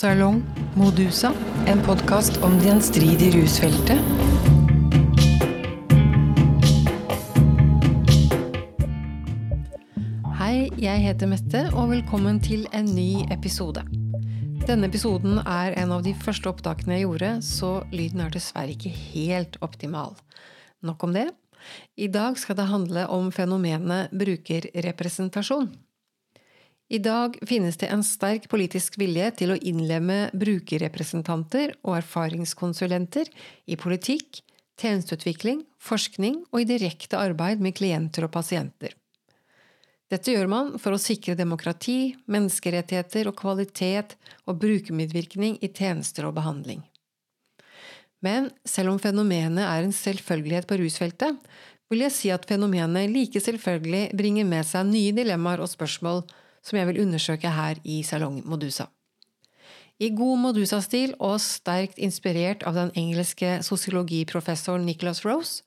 Salong Modusa, en podkast om det gjenstridige rusfeltet. Hei, jeg heter Mette, og velkommen til en ny episode. Denne episoden er en av de første opptakene jeg gjorde, så lyden er dessverre ikke helt optimal. Nok om det. I dag skal det handle om fenomenet brukerrepresentasjon. I dag finnes det en sterk politisk vilje til å innlemme brukerrepresentanter og erfaringskonsulenter i politikk, tjenesteutvikling, forskning og i direkte arbeid med klienter og pasienter. Dette gjør man for å sikre demokrati, menneskerettigheter og kvalitet og brukermedvirkning i tjenester og behandling. Men selv om fenomenet er en selvfølgelighet på rusfeltet, vil jeg si at fenomenet like selvfølgelig bringer med seg nye dilemmaer og spørsmål som jeg vil undersøke her i Salong Modusa. I god Modusa-stil og sterkt inspirert av den engelske sosiologiprofessoren Nicholas Rose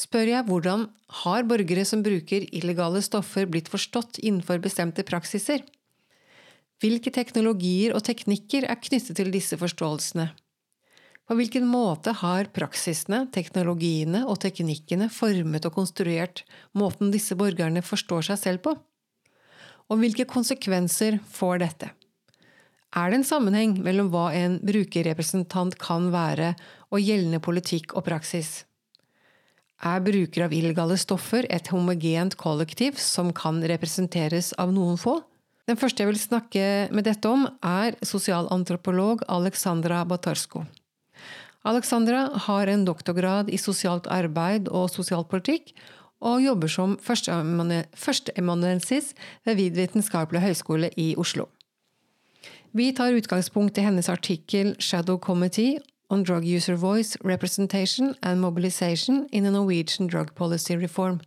spør jeg hvordan har borgere som bruker illegale stoffer blitt forstått innenfor bestemte praksiser? Hvilke teknologier og teknikker er knyttet til disse forståelsene? På hvilken måte har praksisene, teknologiene og teknikkene formet og konstruert måten disse borgerne forstår seg selv på? Og hvilke konsekvenser får dette? Er det en sammenheng mellom hva en brukerrepresentant kan være, og gjeldende politikk og praksis? Er brukere av illegale stoffer et homogent kollektiv som kan representeres av noen få? Den første jeg vil snakke med dette om, er sosialantropolog Alexandra Batarsko. Alexandra har en doktorgrad i sosialt arbeid og sosialpolitikk, og jobber som førsteemanuensis ved Vid vitenskapelig høgskole i Oslo. Vi tar utgangspunkt i hennes artikkel Shadow Committee on Drug User Voice Representation and Mobilization in a Norwegian Drug Policy Reform,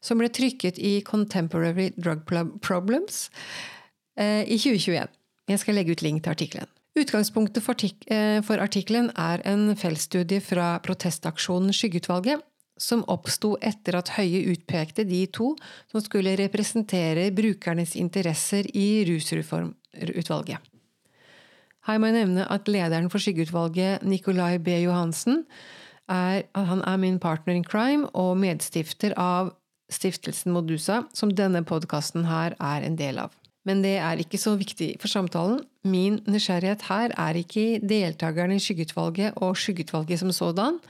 som ble trykket i Contemporary Drug Problems eh, i 2021. Jeg skal legge ut link til artikkelen. Utgangspunktet for, eh, for artikkelen er en feltstudie fra protestaksjonen Skyggeutvalget, som oppsto etter at Høie utpekte de to som skulle representere brukernes interesser i rusreformutvalget. Her må jeg nevne at lederen for skyggeutvalget, Nikolai B. Johansen, er, han er min partner in crime og medstifter av stiftelsen Modusa, som denne podkasten her er en del av. Men det er ikke så viktig for samtalen. Min nysgjerrighet her er ikke deltakerne i skyggeutvalget og skyggeutvalget som sådan,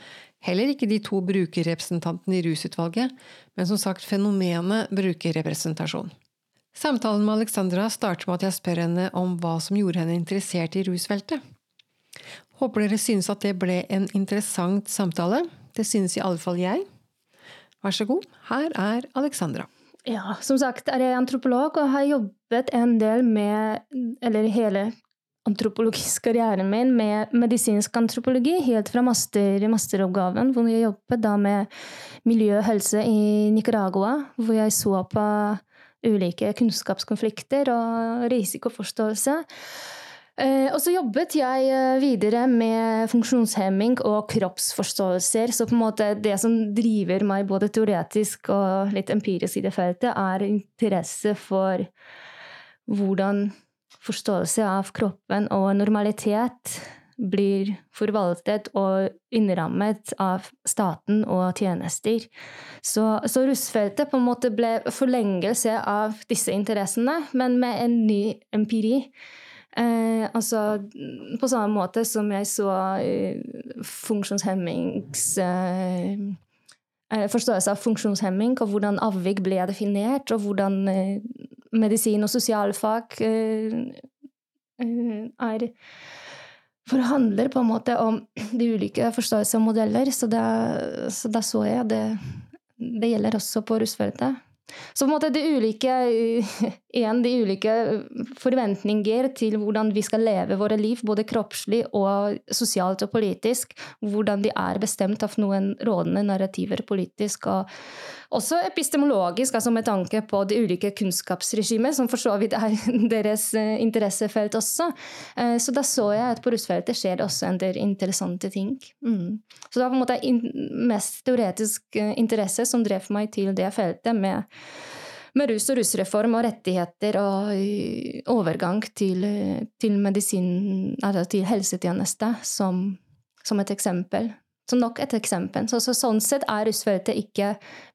Heller ikke de to brukerrepresentantene i rusutvalget, men som sagt fenomenet brukerrepresentasjon. Samtalen med Alexandra starter med at jeg spør henne om hva som gjorde henne interessert i rusfeltet. Håper dere synes at det ble en interessant samtale. Det synes i alle fall jeg. Vær så god, her er Alexandra. Ja, som sagt er jeg antropolog og har jobbet en del med, eller hele antropologisk karrieren min med medisinsk antropologi, helt fra master, masteroppgaven, hvor jeg jobbet da med miljø og helse i Nicaragua, hvor jeg så på ulike kunnskapskonflikter og risikoforståelse. Eh, og så jobbet jeg eh, videre med funksjonshemming og kroppsforståelser. Så på en måte det som driver meg både teoretisk og litt empirisk i det feltet, er interesse for hvordan forståelse av kroppen og normalitet blir forvaltet og innrammet av staten og tjenester. Så, så russfeltet på en måte ble forlengelse av disse interessene, men med en ny empiri. Eh, altså på samme måte som jeg så eh, funksjonshemmings eh, eh, Forståelse av funksjonshemming og hvordan avvik ble definert, og hvordan eh, medisin og sosialfag eh, eh, er forhandler på en måte om de ulike forståelser og modeller. Så da, så så jeg det. Det gjelder også på rusfeltet. Så på en måte de ulike, igjen, de ulike forventninger til hvordan vi skal leve våre liv, både kroppslig og sosialt og politisk, hvordan de er bestemt av noen rådende narrativer politisk. og også epistemologisk, altså med tanke på de ulike kunnskapsregimer, som for så vidt er deres eh, interessefelt også. Eh, så da så jeg at på russfeltet skjer det også en del interessante ting. Mm. Så det var på en måte mest teoretisk eh, interesse som drev meg til det feltet med med rus og rusreform og rettigheter og overgang til, til medisin, altså til helsetjeneste som, som et eksempel. Så nok et eksempel. Så, så, sånn sett er russefeltet ikke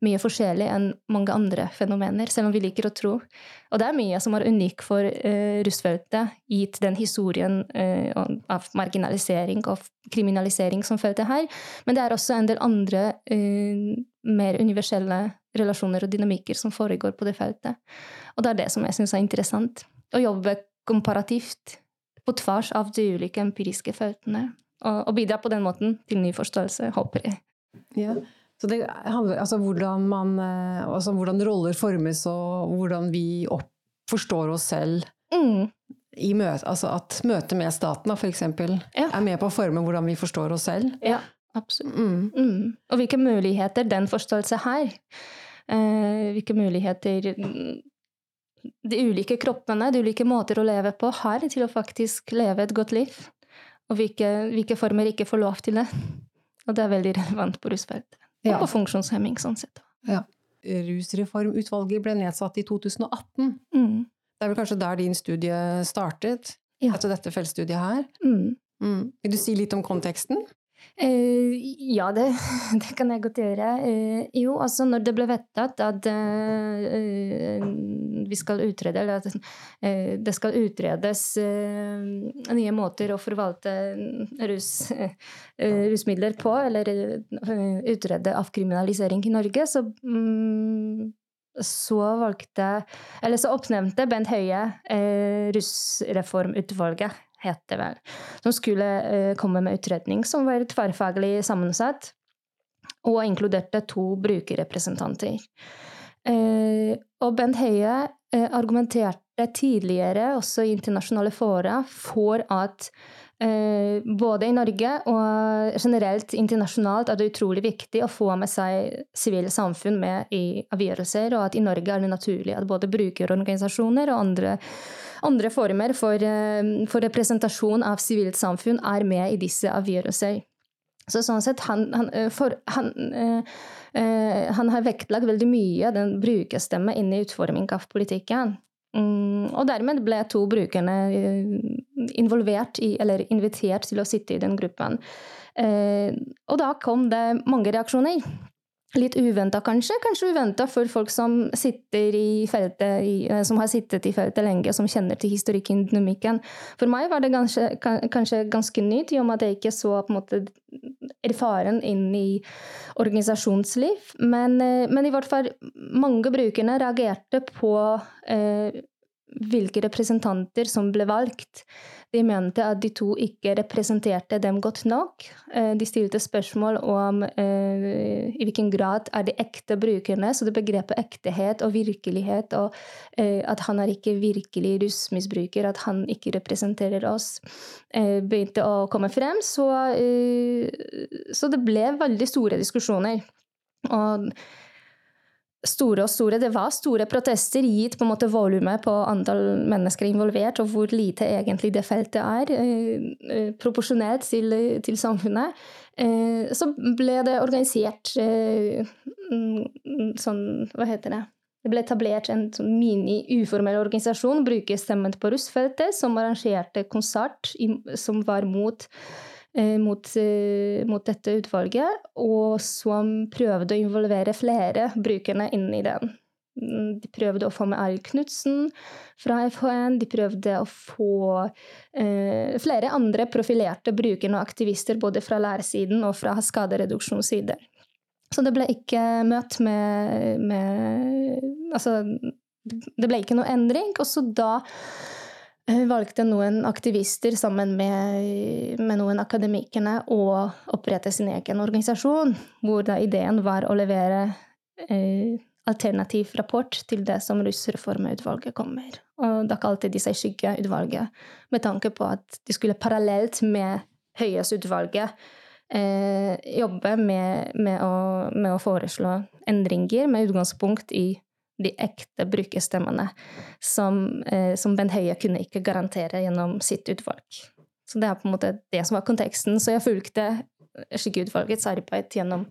mye forskjellig enn mange andre fenomener, selv om vi liker å tro. Og det er mye som er unikt for uh, russefeltet, gitt den historien uh, av marginalisering og kriminalisering som feltet her. Men det er også en del andre uh, mer universelle relasjoner og dynamikker som foregår på det feltet. Og det er det som jeg syns er interessant. Å jobbe komparativt på tvers av de ulike empiriske feltene og, bidra på den måten til ny forståelse, håper jeg. Ja. Så det handler altså hvordan, man, eh, altså hvordan roller formes, og hvordan vi opp, forstår oss selv mm. i møte, altså at møtet med staten, f.eks., ja. er med på å forme hvordan vi forstår oss selv. Ja, absolutt. Mm. Mm. Og hvilke muligheter den forståelse her. Eh, hvilke muligheter de ulike kroppene, de ulike måter å leve på, har til å faktisk leve et godt liv. Og hvilke, hvilke, former ikke får lov til det. Og det er veldig relevant på rusfeltet. Og ja. på funksjonshemming, sånn sett. Ja. Rusreformutvalget ble nedsatt i 2018. Mm. Det er vel kanskje der din studie startet? Ja. Etter dette feltstudiet her? Mm. Mm. Vil du si litt om konteksten? Uh, ja, det, det, kan jeg godt gjøre. Uh, jo, altså når det ble vedtatt at uh, vi skal utrede, eller at det skal utredes nye måter å forvalte rus, rusmidler på, eller utrede avkriminalisering i Norge, så um, så valgte Eller så oppnevnte Bent Høie eh, Rusreformutvalget het det vel, som skulle uh, komme med utredning som var tverrfaglig sammensatt, og inkluderte to brukerrepresentanter. Uh, og Bent Høie uh, argumenterte tidligere, også i internasjonale fora, for at både i Norge og generelt internasjonalt er det utrolig viktig å få med seg sivile samfunn med i avgjørelser, og at i Norge er det naturlig at både brukerorganisasjoner og andre andre former for, eh, for representasjon av sivilt samfunn er med i disse avgjørelser. Så sånn sett, han, han, eh, for, han, eh, eh, han har vektlagt veldig mye den brukerstemme inn i utforming av politikken. Mm, og dermed ble to brukerne involvert i, eller invitert til å sitte i den gruppen. Eh, og da kom det mange reaksjoner. Litt uventa, kanskje. Kanskje uventa for folk som, i, eh, som har sittet i feltet lenge, som kjenner til historikken, dynamikken. For meg var det kanskje, kanskje ganske nytt, i og med at jeg ikke så på en måte erfaren inn i organisasjonsliv. Men, eh, men i hvert fall mange brukerne reagerte på eh, hvilke representanter som ble valgt. De mente at de to ikke representerte dem godt nok. Eh, de stilte spørsmål om eh, i hvilken grad er de ekte brukerne, så det begrepet ektehet og virkelighet, og eh, at han er ikke virkelig rusmisbruker, at han ikke representerer oss, begynte å komme frem. Så, så det ble veldig store diskusjoner. Og store og store. Det var store protester, gitt på en måte volumet på antall mennesker involvert, og hvor lite egentlig det feltet er, eh, proporsjonert til, til samfunnet. Eh, så ble det organisert eh, sånn Hva heter det? Det ble etablert en sånn mini-uformell organisasjon, Bruker stemmen på russfeltet, som arrangerte konsert som var mot Eh, mot, eh, mot, dette utvalget, og som prøvde å involvere flere brukerne inn i den. Mm, de prøvde å få med Arild Knutsen fra FHN. De prøvde å få eh, flere andre profilerte brukere og aktivister, både fra læresiden og fra skadereduksjonssiden. Så det ble ikke møtt med, med Altså, det ble ikke noe endring. Og så da eh, valgte noen aktivister sammen med, med noen akademikere å opprette sin egen organisasjon, hvor ideen var å levere eh, alternativ rapport til det som Russreformutvalget kommer. Og da kalte de seg Skyggeutvalget, med tanke på at de skulle parallelt med Høyesutvalget eh, jobbe med, med, å, med å foreslå endringer med utgangspunkt i de ekte brukerstemmene som, eh, som Bent Høie kunne ikke garantere gjennom sitt utvalg. Så det er på en måte det som var konteksten. Så jeg fulgte Skyggeutvalgets arbeid gjennom,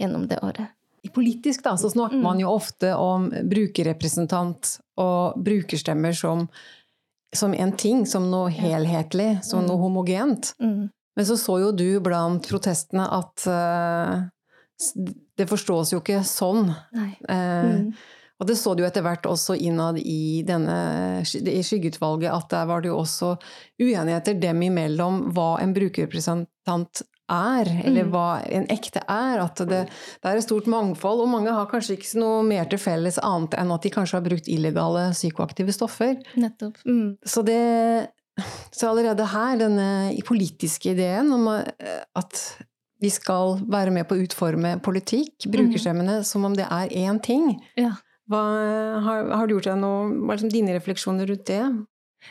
gjennom det året. Politisk da, så snakker Mm. man jo ofte om brukerrepresentant og brukerstemmer som, som en ting, som noe helhetlig, som Mm. noe homogent. Mm. Men så så jo du blant protestene at uh, det forstås jo ikke sånn. Nei. Eh, Mm. Og det så du etter hvert også innad i, denne, i skyggeutvalget, at der var det jo også uenigheter dem imellom hva en brukerrepresentant er, eller Mm. hva en ekte er. At det, det er et stort mangfold, og mange har kanskje ikke noe mer til felles annet enn at de kanskje har brukt illegale psykoaktive stoffer. Nettopp. Mm. Så det Så allerede her, denne politiske ideen om eh, at vi skal være med på å utforme politikk, brukerstemmene, som om det er én ting. Ja. Hva, har, har du gjort deg noe Hva er liksom dine refleksjoner rundt det?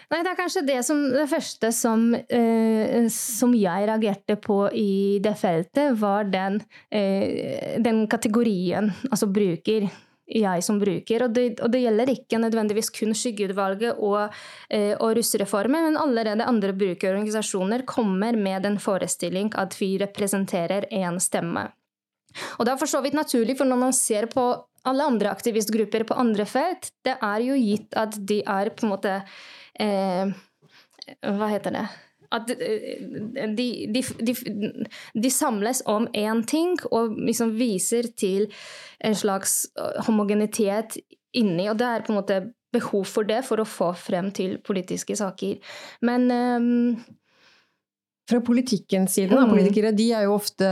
Nei, det er kanskje det, som, det første som, eh, som jeg reagerte på i det feltet, var den, eh, den kategorien, altså bruker. Jeg som bruker. Og det, og det gjelder ikke nødvendigvis kun Skyggeutvalget og, eh, og russereformen, men allerede andre brukerorganisasjoner kommer med en forestilling at vi representerer én stemme. Og det er for så vidt naturlig, for når man ser på alle andre aktivistgrupper på andre felt, det er jo gitt at de er på en måte eh, Hva heter det? At eh, de, de, de, de samles om én ting og liksom viser til en slags eh, homogenitet inni, og det er på en måte behov for det for å få frem til politiske saker. Men eh, Fra politikkens side, da, Mm. politikere de er, jo ofte,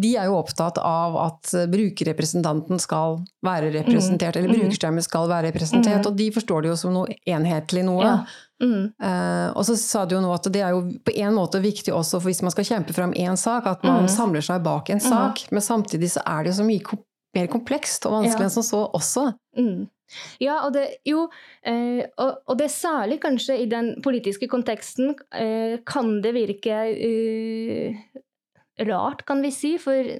de er jo opptatt av at brukerrepresentanten skal være representert, eller Mm. brukerstemmen skal være representert, Mm. og de forstår det jo som noe enhetlig noe. ja. Mm. Eh, og så sa du jo nå at det er jo på en måte viktig også for hvis man skal kjempe fram én sak, at man Mm. samler seg bak en sak. Men samtidig så er det jo så mye kom mer komplekst og vanskelig Ja. enn som så også. Mm. Ja, og det, jo, eh, og, og det særlig kanskje i den politiske konteksten eh, kan det virke eh, rart, kan vi si. For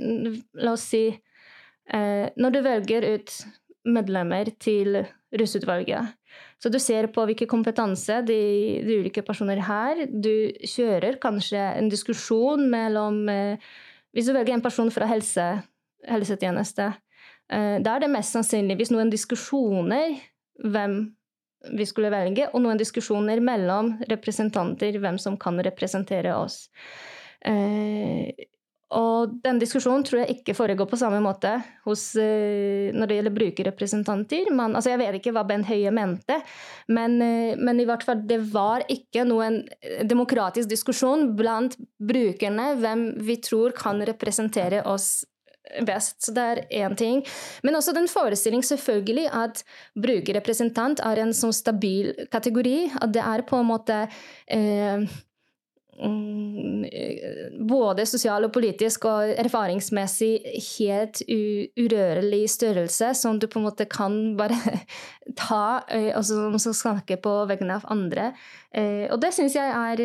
la oss si eh, Når du velger ut medlemmer til russeutvalget, så du ser på hvilken kompetanse de, de ulike personer har. Du kjører kanskje en diskusjon mellom eh, Hvis du velger en person fra helse, helsetjeneste, Da er det mest sannsynligvis noen diskusjoner hvem vi skulle velge, og noen diskusjoner mellom representanter, hvem som kan representere oss. Eh, og den diskusjonen tror jeg ikke foregår på samme måte hos, eh, når det gjelder brukerrepresentanter. Man, altså jeg vet ikke hva Bent Høie mente, men, eh, men i hvert fall det var ikke noen demokratisk diskusjon blant brukerne hvem vi tror kan representere oss best. Så det er én ting. Men også den forestilling selvfølgelig at brukerrepresentant er en sånn stabil kategori. At det er på en måte eh, mm, både sosial og politisk og erfaringsmessig helt urørlig størrelse som du på en måte kan bare ta, og som snakker på vegne av andre. Og det syns jeg er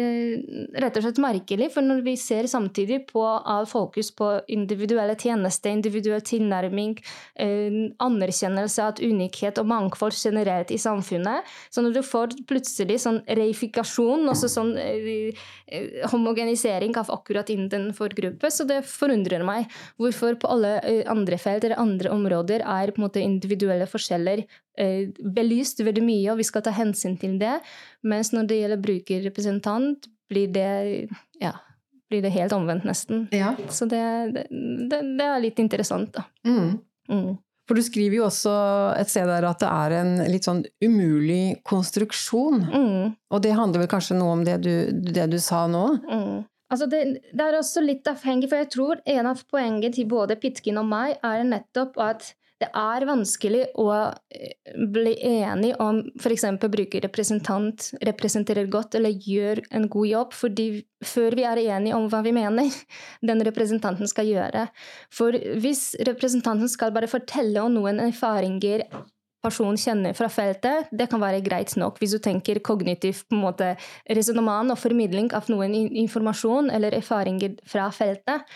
rett og slett merkelig, for når vi ser samtidig på all fokus på individuelle tjenester, individuell tilnærming, anerkjennelse av unikhet og mangfold generelt i samfunnet, så når du får plutselig sånn reifikasjon, også sånn homogenisering av akkurat innenfor gruppe, så det forundrer meg hvorfor på alle andre felt eller andre områder er på en måte individuelle forskjeller belyst veldig mye, og vi skal ta hensyn til det. Mens når det gjelder brukerrepresentant, blir det, ja, blir det helt omvendt, nesten. Ja. Så det, det, det, er litt interessant, da. Mm. Mm. For du skriver jo også et sted der at det er en litt sånn umulig konstruksjon. Mm. Og det handler vel kanskje noe om det du, det du sa nå? Mm. Altså det, det, er også litt avhengig, for jeg tror en av poengene til både Pitkin og meg er nettopp at det er vanskelig å bli enig om f.eks. brukerrepresentant representerer godt eller gjør en god jobb, fordi før vi er enige om hva vi mener den representanten skal gjøre. For hvis representanten skal bare fortelle om noen erfaringer personen kjenner fra feltet, det kan være greit nok hvis du tenker kognitiv på en måte resonnement og formidling av noen informasjon eller erfaringer fra feltet.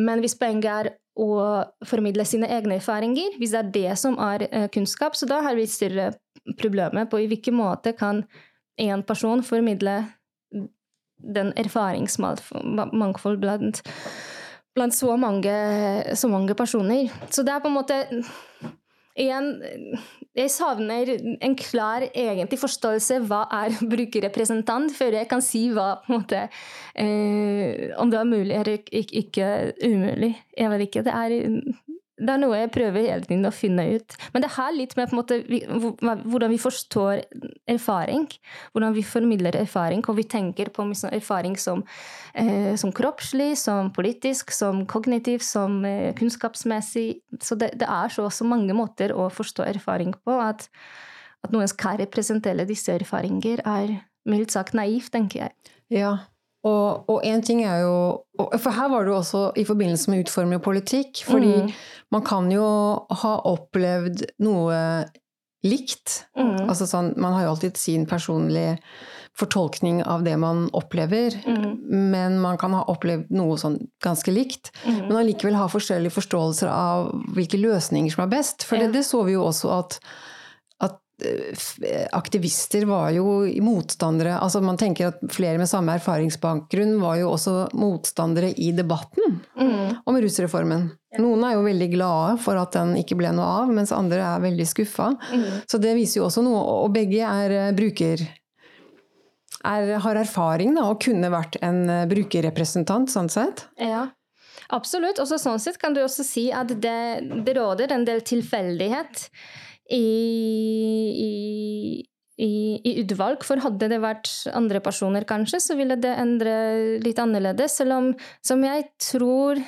Men hvis poenget er å formidle sine egne erfaringer, hvis det er det som er kunnskap, så da har vi større problemer på i hvilken måte kan en person formidle den erfaringsmangfold blant blant så mange, så mange personer. Så det er på en måte Igjen, jeg savner en klar egentlig forståelse hva er brukerrepresentant, før jeg kan si hva på en måte eh, Om det er mulig eller ikke, ikke umulig. Jeg vet ikke. Det er det er noe jeg prøver hele tiden å finne ut. Men det har litt med måte, hvordan vi forstår erfaring. Hvordan vi formidler erfaring, og vi tenker på erfaring som, eh, som kroppslig, som politisk, som kognitiv, som eh, kunnskapsmessig. Så det, det er så, så, mange måter å forstå erfaring på at, at noen skal representere disse erfaringer, er mildt sagt naivt, tenker jeg. Ja, og, og en ting er jo For her var det jo også i forbindelse med utforming av politikk. Fordi mm. man kan jo ha opplevd noe likt. Mm. Altså sånn, man har jo alltid sin personlige fortolkning av det man opplever. Mm. Men man kan ha opplevd noe sånn ganske likt. Mm. Men allikevel ha forskjellige forståelser av hvilke løsninger som er best. For det, det så vi jo også at aktivister var jo motstandere altså Man tenker at flere med samme erfaringsbakgrunn var jo også motstandere i debatten mm. om rusreformen. Noen er jo veldig glade for at den ikke ble noe av, mens andre er veldig skuffa. Mm. Så det viser jo også noe. Og begge er eh, bruker... Er, har erfaring da, og kunne vært en eh, brukerrepresentant, sånn sett. Ja. Absolutt. Og sånn sett kan du også si at det, det råder en del tilfeldighet i, i, i, utvalg. For hadde det vært andre personer, kanskje, så ville det endre litt annerledes. Selv om som jeg tror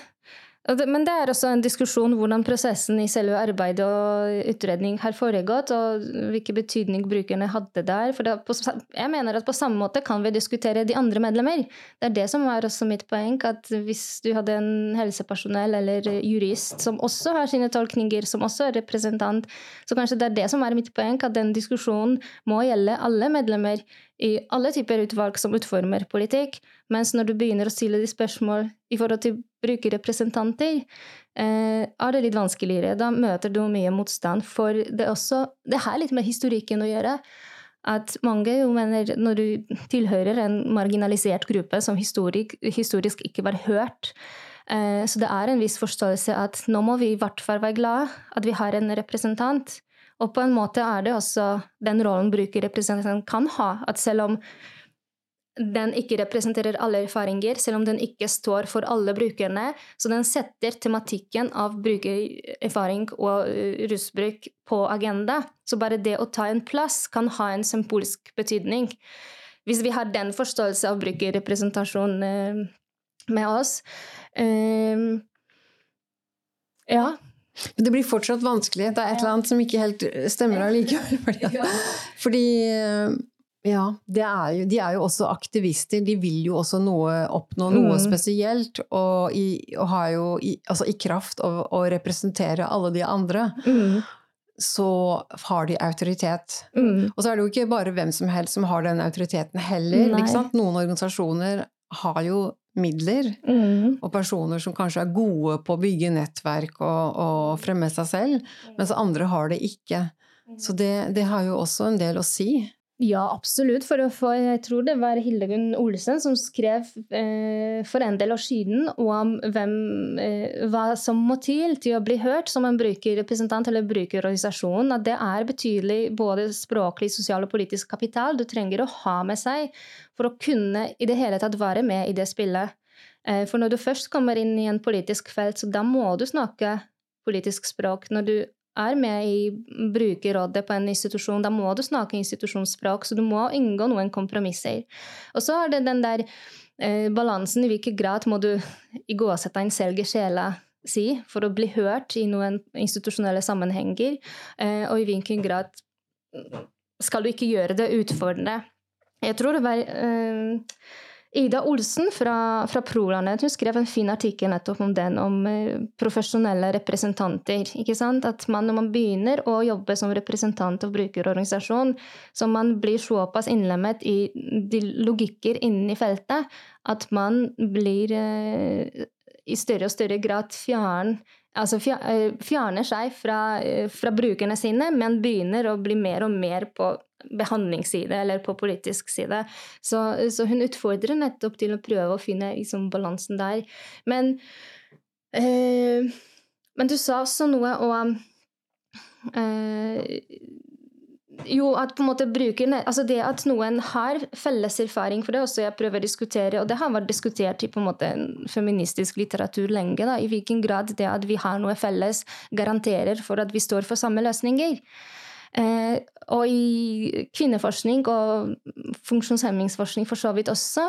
men det er også en diskusjon hvordan prosessen i selve arbeidet og utredning har foregått, og hvilken betydning brukerne hadde der. For på, jeg mener at på samme måte kan vi diskutere de andre medlemmer. Det er det som er også mitt poeng, at hvis du hadde en helsepersonell eller jurist som også har sine tolkninger, som også er representant, så kanskje det er det som er mitt poeng, at den diskusjonen må gjelde alle medlemmer i alle typer utvalg som utformer politikk. Mens når du begynner å stille de spørsmål i forhold til brukerrepresentanter, eh, er det litt vanskeligere. Da møter du mye motstand. For det, også, det har litt med historikken å gjøre. At mange jo mener når du tilhører en marginalisert gruppe som historisk, historisk ikke var hørt, eh, så det er en viss forståelse at nå må vi i hvert fall være glad at vi har en representant. Og på en måte er det også den rollen brukerrepresentanten kan ha. At selv om den ikke representerer alle erfaringer, selv om den ikke står for alle brukerne. Så den setter tematikken av brukererfaring og uh, rusbruk på agenda. Så bare det å ta en plass kan ha en symbolsk betydning. Hvis vi har den forståelse av brukerrepresentasjon uh, med oss uh, Ja. Men det blir fortsatt vanskelig. Det er et eller annet som ikke helt stemmer allikevel. Fordi, fordi ja, er jo, de er jo også aktivister. De vil jo også noe, oppnå noe mm. spesielt. Og, i, og, har jo i, altså i kraft av å representere alle de andre, mm. så har de autoritet. Mm. Og så er det jo ikke bare hvem som helst som har den autoriteten heller. Noen organisasjoner har jo midler, mm. og personer som kanskje er gode på å bygge nettverk og, og fremme seg selv, mens andre har det ikke. Så det, det har jo også en del å si. Ja, absolutt. For, for, jeg tror det var Hildegunn Olsen som skrev eh, for en del år siden om hvem, eh, hva som må til til å bli hørt som en brukerrepresentant eller brukerorganisasjon. At det er betydelig både språklig, sosial og politisk kapital du trenger å ha med seg for å kunne i det hele tatt være med i det spillet. Eh, for når du først kommer inn i en politisk felt, så da må du snakke politisk språk. Når du er med i brukerrådet på en institusjon, da må du snakke institusjonsspråk, så du må inngå noen kompromisser. Og så er det den der eh, balansen, i hvilken grad må du i gåsetegn selge sjela si for å bli hørt i noen institusjonelle sammenhenger, eh, og i hvilken grad skal du ikke gjøre det utfordrende. Jeg tror det var eh, Ida Olsen fra, fra Prolandet hun skrev en fin artikkel nettopp om den, om eh, profesjonelle representanter. ikke sant? At man, når man begynner å jobbe som representant og brukerorganisasjon, så man blir såpass innlemmet i de logikker inni feltet at man blir eh, i større og større grad fjern altså eh, fjerner seg fra, eh, fra, brukerne sine, men begynner å bli mer og mer på behandlingsside eller på politisk side. Så, så hun utfordrer nettopp til å prøve å finne liksom, balansen der. Men Eh, men du sa også noe om eh, jo, at på en måte bruker, Altså det at noen har felles erfaring, for det også jeg prøver å diskutere, og det har vært diskutert i på en måte feministisk litteratur lenge, da, i hvilken grad det at vi har noe felles, garanterer for at vi står for samme løsninger. Eh, og i kvinneforskning og funksjonshemmingsforskning for så vidt også,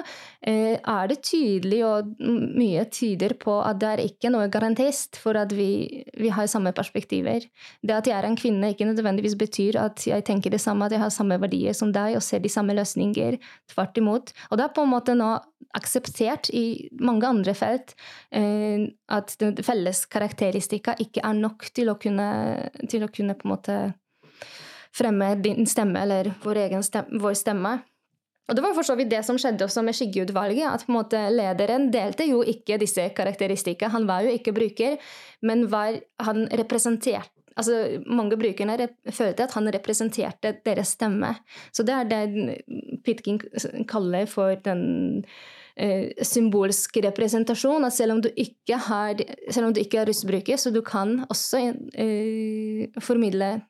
eh, er det tydelig, og mye tyder på at det er ikke noe garantist for at vi, vi, har samme perspektiver. Det at jeg er en kvinne, ikke nødvendigvis betyr at jeg tenker det samme, at jeg har samme verdier som deg og ser de samme løsninger. Tvert imot. Og det er på en måte nå akseptert i mange andre felt eh, at felles karakteristika ikke er nok til å kunne, til å kunne på en måte fremme din stemme, eller vår egen stemme, vår stemme. Og det var for så vidt det som skjedde også med Skyggeutvalget. at på en måte Lederen delte jo ikke disse karakteristikkene. Han var jo ikke bruker, men var, han representerte altså Mange brukerne følte at han representerte deres stemme. Så det er det Pitkin kaller for den eh, symbolsk representasjon. At selv om du ikke, har, selv om du ikke er russbruker, så du kan også eh, formidle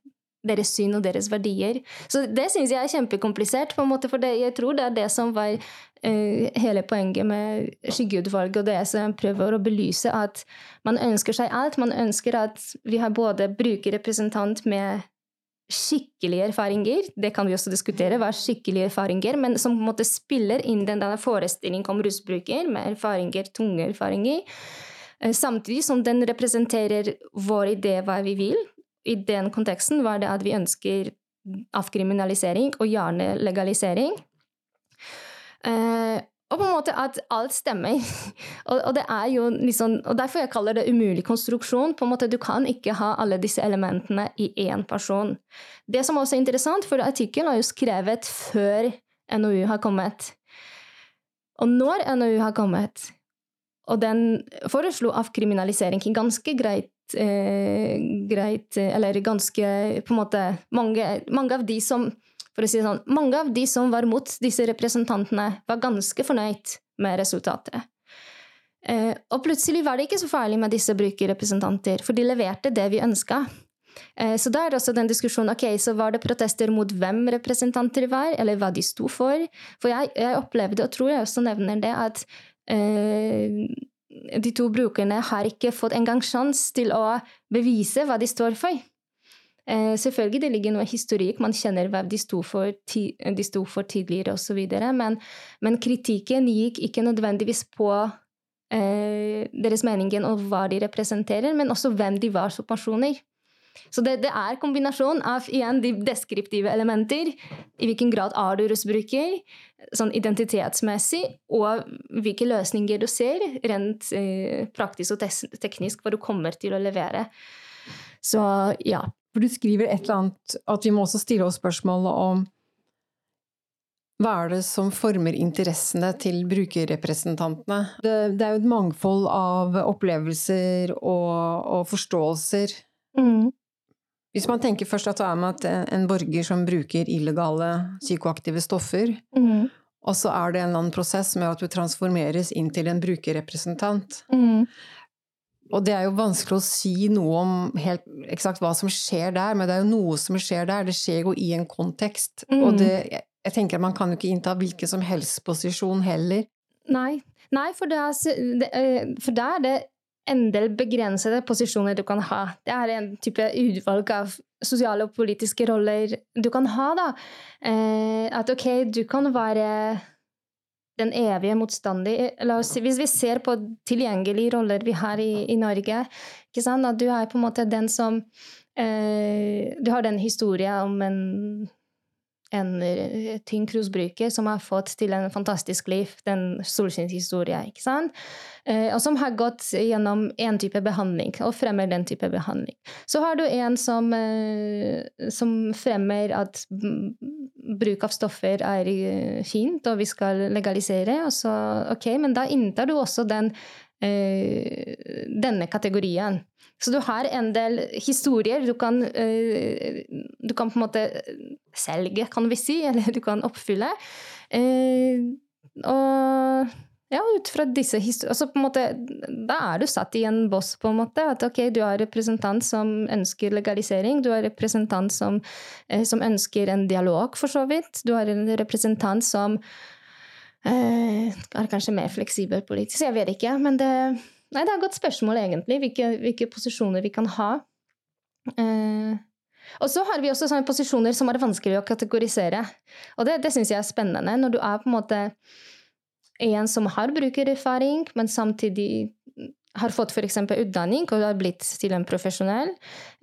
deres syn og deres verdier. Så det syns jeg er kjempekomplisert, på en måte, for det, jeg tror det er det som var uh, hele poenget med skyggeutvalget, og det som prøver å belyse, at man ønsker seg alt. Man ønsker at vi har både brukerrepresentant med skikkelige erfaringer, det kan vi også diskutere, hva er skikkelige erfaringer, men som på en måte spiller inn den forestillingen om rusbruker med erfaringer, tunge erfaringer, eh, samtidig som den representerer vår idé hva vi vil, i den konteksten var det at vi ønsker avkriminalisering og gjerne legalisering. Eh, og på en måte at alt stemmer. og, og, det er jo liksom, og Derfor jeg kaller det umulig konstruksjon. på en måte Du kan ikke ha alle disse elementene i én person. Det som også er interessant, for artikkelen er jo skrevet før NOU har kommet. Og når NOU har kommet, og den foreslo avkriminalisering ganske greit eh, greit Eller ganske på en måte mange, mange av de som for å si det sånn, mange av de som var mot disse representantene, var ganske fornøyd med resultatet. Eh, og plutselig var det ikke så farlig med disse brukerrepresentanter, for de leverte det vi ønska. Eh, så da er også den diskusjonen ok, så var det protester mot hvem representanter var, eller hva de sto for. For jeg, jeg opplevde, og tror jeg også nevner det, at eh, de to brukerne har ikke fått engang sjanse til å bevise hva de står for. Eh, selvfølgelig det ligger noe historikk, man kjenner hva de sto for, ti, de sto for tidligere osv., men, men kritikken gikk ikke nødvendigvis på eh, deres meninger og hva de representerer, men også hvem de var som personer. Så det, det er kombinasjon av igjen, de deskriptive elementer. I hvilken grad er du russbruker, sånn identitetsmessig, og hvilke løsninger du ser rent eh, praktisk og teknisk hva du kommer til å levere. Så ja. For du skriver et eller annet at vi må også stille oss spørsmålet om hva er det som former interessene til brukerrepresentantene? Det, det er jo et mangfold av opplevelser og, og forståelser. Mm. Hvis man tenker først at det er med en borger som bruker illegale psykoaktive stoffer, mm. og så er det en eller annen prosess med at du transformeres inn til en brukerrepresentant. Mm. Og det er jo vanskelig å si noe om helt eksakt hva som skjer der, men det er jo noe som skjer der. Det skjer jo i en kontekst. Mm. Og det, jeg tenker at man kan jo ikke innta hvilken som helst posisjon heller. Nei, Nei for, der er, eh, for da er det en del begrensede posisjoner du kan ha. Det er en type utvalg av sosiale og politiske roller du kan ha, da. Eh, at ok, du kan være den evige motstander La oss Hvis vi ser på tilgjengelige roller vi har i, i Norge, ikke sant? at du er på en måte den som eh, Du har den historien om en en eh, tynn rusbruker som har fått til en fantastisk liv, den solskinnshistoria, ikke sant? Eh, og som har gått gjennom én type behandling, og fremmer den type behandling. Så har du en som, eh, som fremmer at bruk av stoffer er fint, og vi skal legalisere, og så ok, men da inntar du også den, denne kategorien. Så du har en del historier du kan, uh, du kan på en måte selge, kan vi si, eller du kan oppfylle. Uh, og Ja, ut fra disse historiene Da er du satt i en boss, på en måte. At ok, du har representant som ønsker legalisering. Du har representant som, eh, som ønsker en dialog, for så vidt. Du har en representant som eh, er kanskje mer fleksibel politisk. Jeg vet ikke. Men det, nei, det er et godt spørsmål, egentlig, hvilke, hvilke posisjoner vi kan ha. Eh, og så har vi også sånne posisjoner som er vanskelig å kategorisere. Og det, det syns jeg er spennende. Når du er på en måte en som har brukererfaring, men samtidig har fått f.eks. utdanning og har blitt til en profesjonell.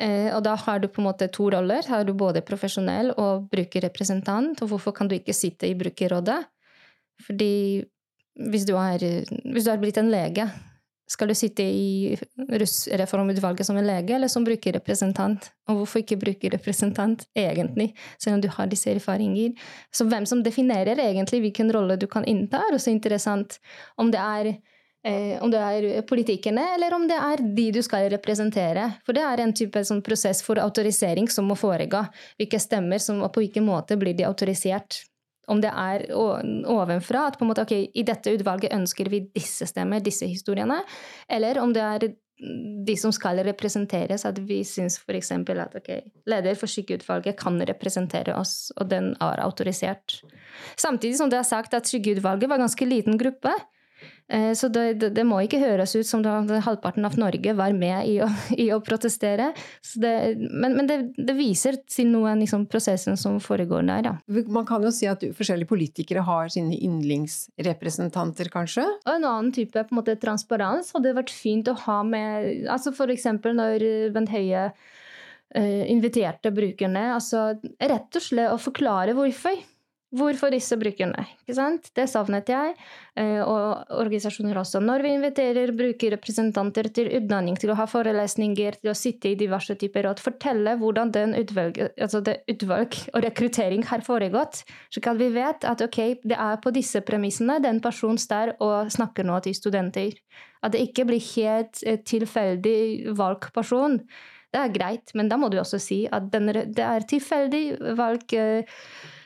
Eh, og da har du på en måte to roller. Har du både profesjonell og brukerrepresentant. Og hvorfor kan du ikke sitte i brukerrådet? Fordi hvis du er, hvis du er blitt en lege, skal du sitte i russreformutvalget som en lege eller som brukerrepresentant? Og hvorfor ikke brukerrepresentant, egentlig, selv om du har disse erfaringer? Så hvem som definerer egentlig hvilken rolle du kan innta, er også interessant. Om det er Eh, om det er politikerne, eller om det er de du skal representere. For det er en type sånn prosess for autorisering som må foregå. Hvilke stemmer som, og på hvilken måte blir de autorisert om det er ovenfra, at på en måte, ok, i dette utvalget ønsker vi disse stemmer, disse historiene, eller om det er de som skal representeres, at vi syns f.eks. at ok, leder for skyggeutvalget kan representere oss, og den er autorisert. Samtidig som det er sagt at skyggeutvalget var en ganske liten gruppe. Eh, så det, det, det, må ikke høres ut som da halvparten av Norge var med i å, i å protestere. Det, men, men det, viser til noe liksom, prosessen som foregår der. Da. Man kan jo si at forskjellige politikere har sine yndlingsrepresentanter, kanskje? Og en annen type på en måte, transparens hadde vært fint å ha med altså F.eks. når Bent Høie uh, inviterte brukerne. altså Rett og slett å forklare hvorfor. Hvorfor disse brukerne? Ikke sant? Det savnet jeg. Eh, og organisasjoner også. Når vi inviterer brukerrepresentanter til utdanning, til å ha forelesninger, til å sitte i diverse typer råd, fortelle hvordan den utvalg, altså utvalg og rekruttering har foregått, så kan vi vet at ok, det er på disse premissene den personen står og snakker nå til studenter. At det ikke blir helt eh, tilfeldig valgt person. Det er greit, men da må du også si at den, det er tilfeldig valgt eh,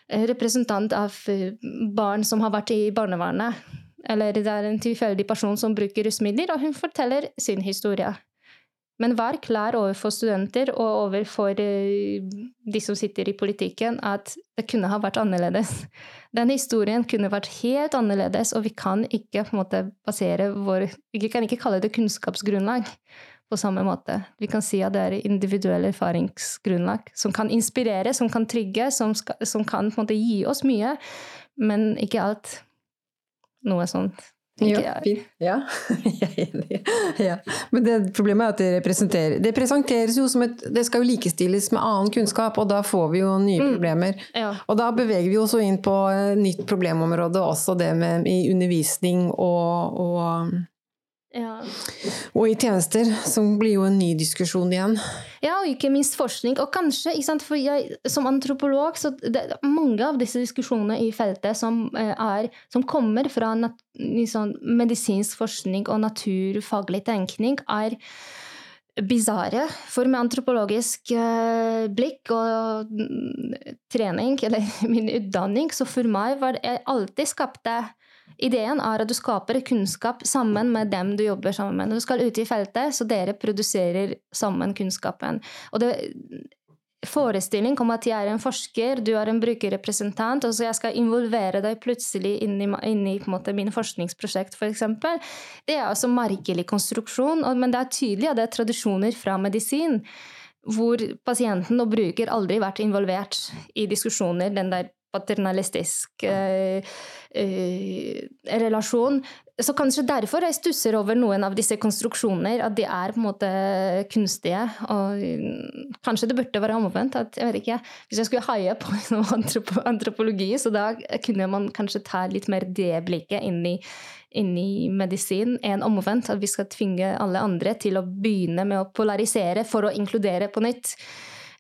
representant av eh, barn som har vært i barnevernet. Eller det er en tilfeldig person som bruker rusmidler, og hun forteller sin historie. Men vær klar overfor studenter og overfor eh, de som sitter i politikken, at det kunne ha vært annerledes. Den historien kunne vært helt annerledes, og vi kan ikke måte basere vår Vi kan ikke kalle det kunnskapsgrunnlag på samme måte. Vi kan si at det er individuelle erfaringsgrunnlag som kan inspirere, som kan trygge, som, skal, som kan måte gi oss mye, men ikke alt. Noe sånt. Ja, fint. Ja, jeg er enig. Ja. Men det, problemet er at det representerer Det presenteres jo som et Det skal jo likestilles med annen kunnskap, og da får vi jo nye mm. problemer. Ja. Og da beveger vi oss inn på nytt problemområde, også det med i undervisning og, og ja. Og i tjenester, som blir jo en ny diskusjon igjen. Ja, og ikke minst forskning. Og kanskje, for jeg, som antropolog, så det, mange av disse diskusjonene i feltet som, eh, er, som kommer fra nat, liksom, medisinsk forskning og naturfaglig tenkning, er bisarre. For med antropologisk uh, blikk og mm, trening, eller min utdanning, så for meg var det alltid skapte Ideen er at du skaper kunnskap sammen med dem du jobber sammen med. Når du skal ut i feltet, så dere produserer sammen kunnskapen. Og det forestilling om at jeg er en forsker, du er en brukerrepresentant, og så jeg skal involvere deg plutselig inn i, inn i måte, min forskningsprosjekt, f.eks. For det er altså merkelig konstruksjon, men det er tydelig at det er tradisjoner fra medisin hvor pasienten og bruker aldri vært involvert i diskusjoner. Den der paternalistisk eh, eh, relasjon. Så kanskje derfor jeg stusser over noen av disse konstruksjoner, at de er på en måte kunstige. Og kanskje det burde være omvendt. At, jeg vet ikke, Hvis jeg skulle haie på noe antropologi, så da kunne man kanskje ta litt mer det blikket inn i, inn i medisin enn omvendt. At vi skal tvinge alle andre til å begynne med å polarisere for å inkludere på nytt.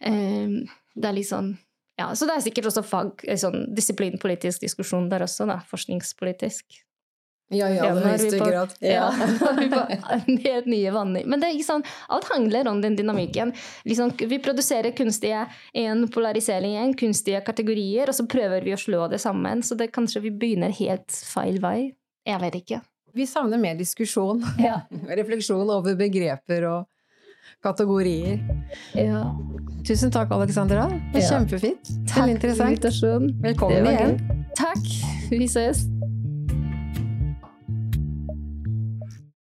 Eh, det er litt sånn ja, så det er sikkert også fag, eh, sånn disiplinpolitisk diskusjon der også, da. Forskningspolitisk. Ja, det er høyeste grad. Ja. ja helt nye vanner. Men det er ikke sånn, alt handler om den dynamikken. Liksom, vi produserer kunstige en polarisering igjen, kunstige kategorier, og så prøver vi å slå det sammen. Så det kanskje vi begynner helt feil vei. Jeg vet ikke. Vi savner mer diskusjon. Ja. Refleksjon over begreper og kategorier. ja. Tusen takk, Alexandra. Det var Ja. kjempefint. Takk Veldig for interessant. invitasjonen. Velkommen igjen. Takk. Vi ses.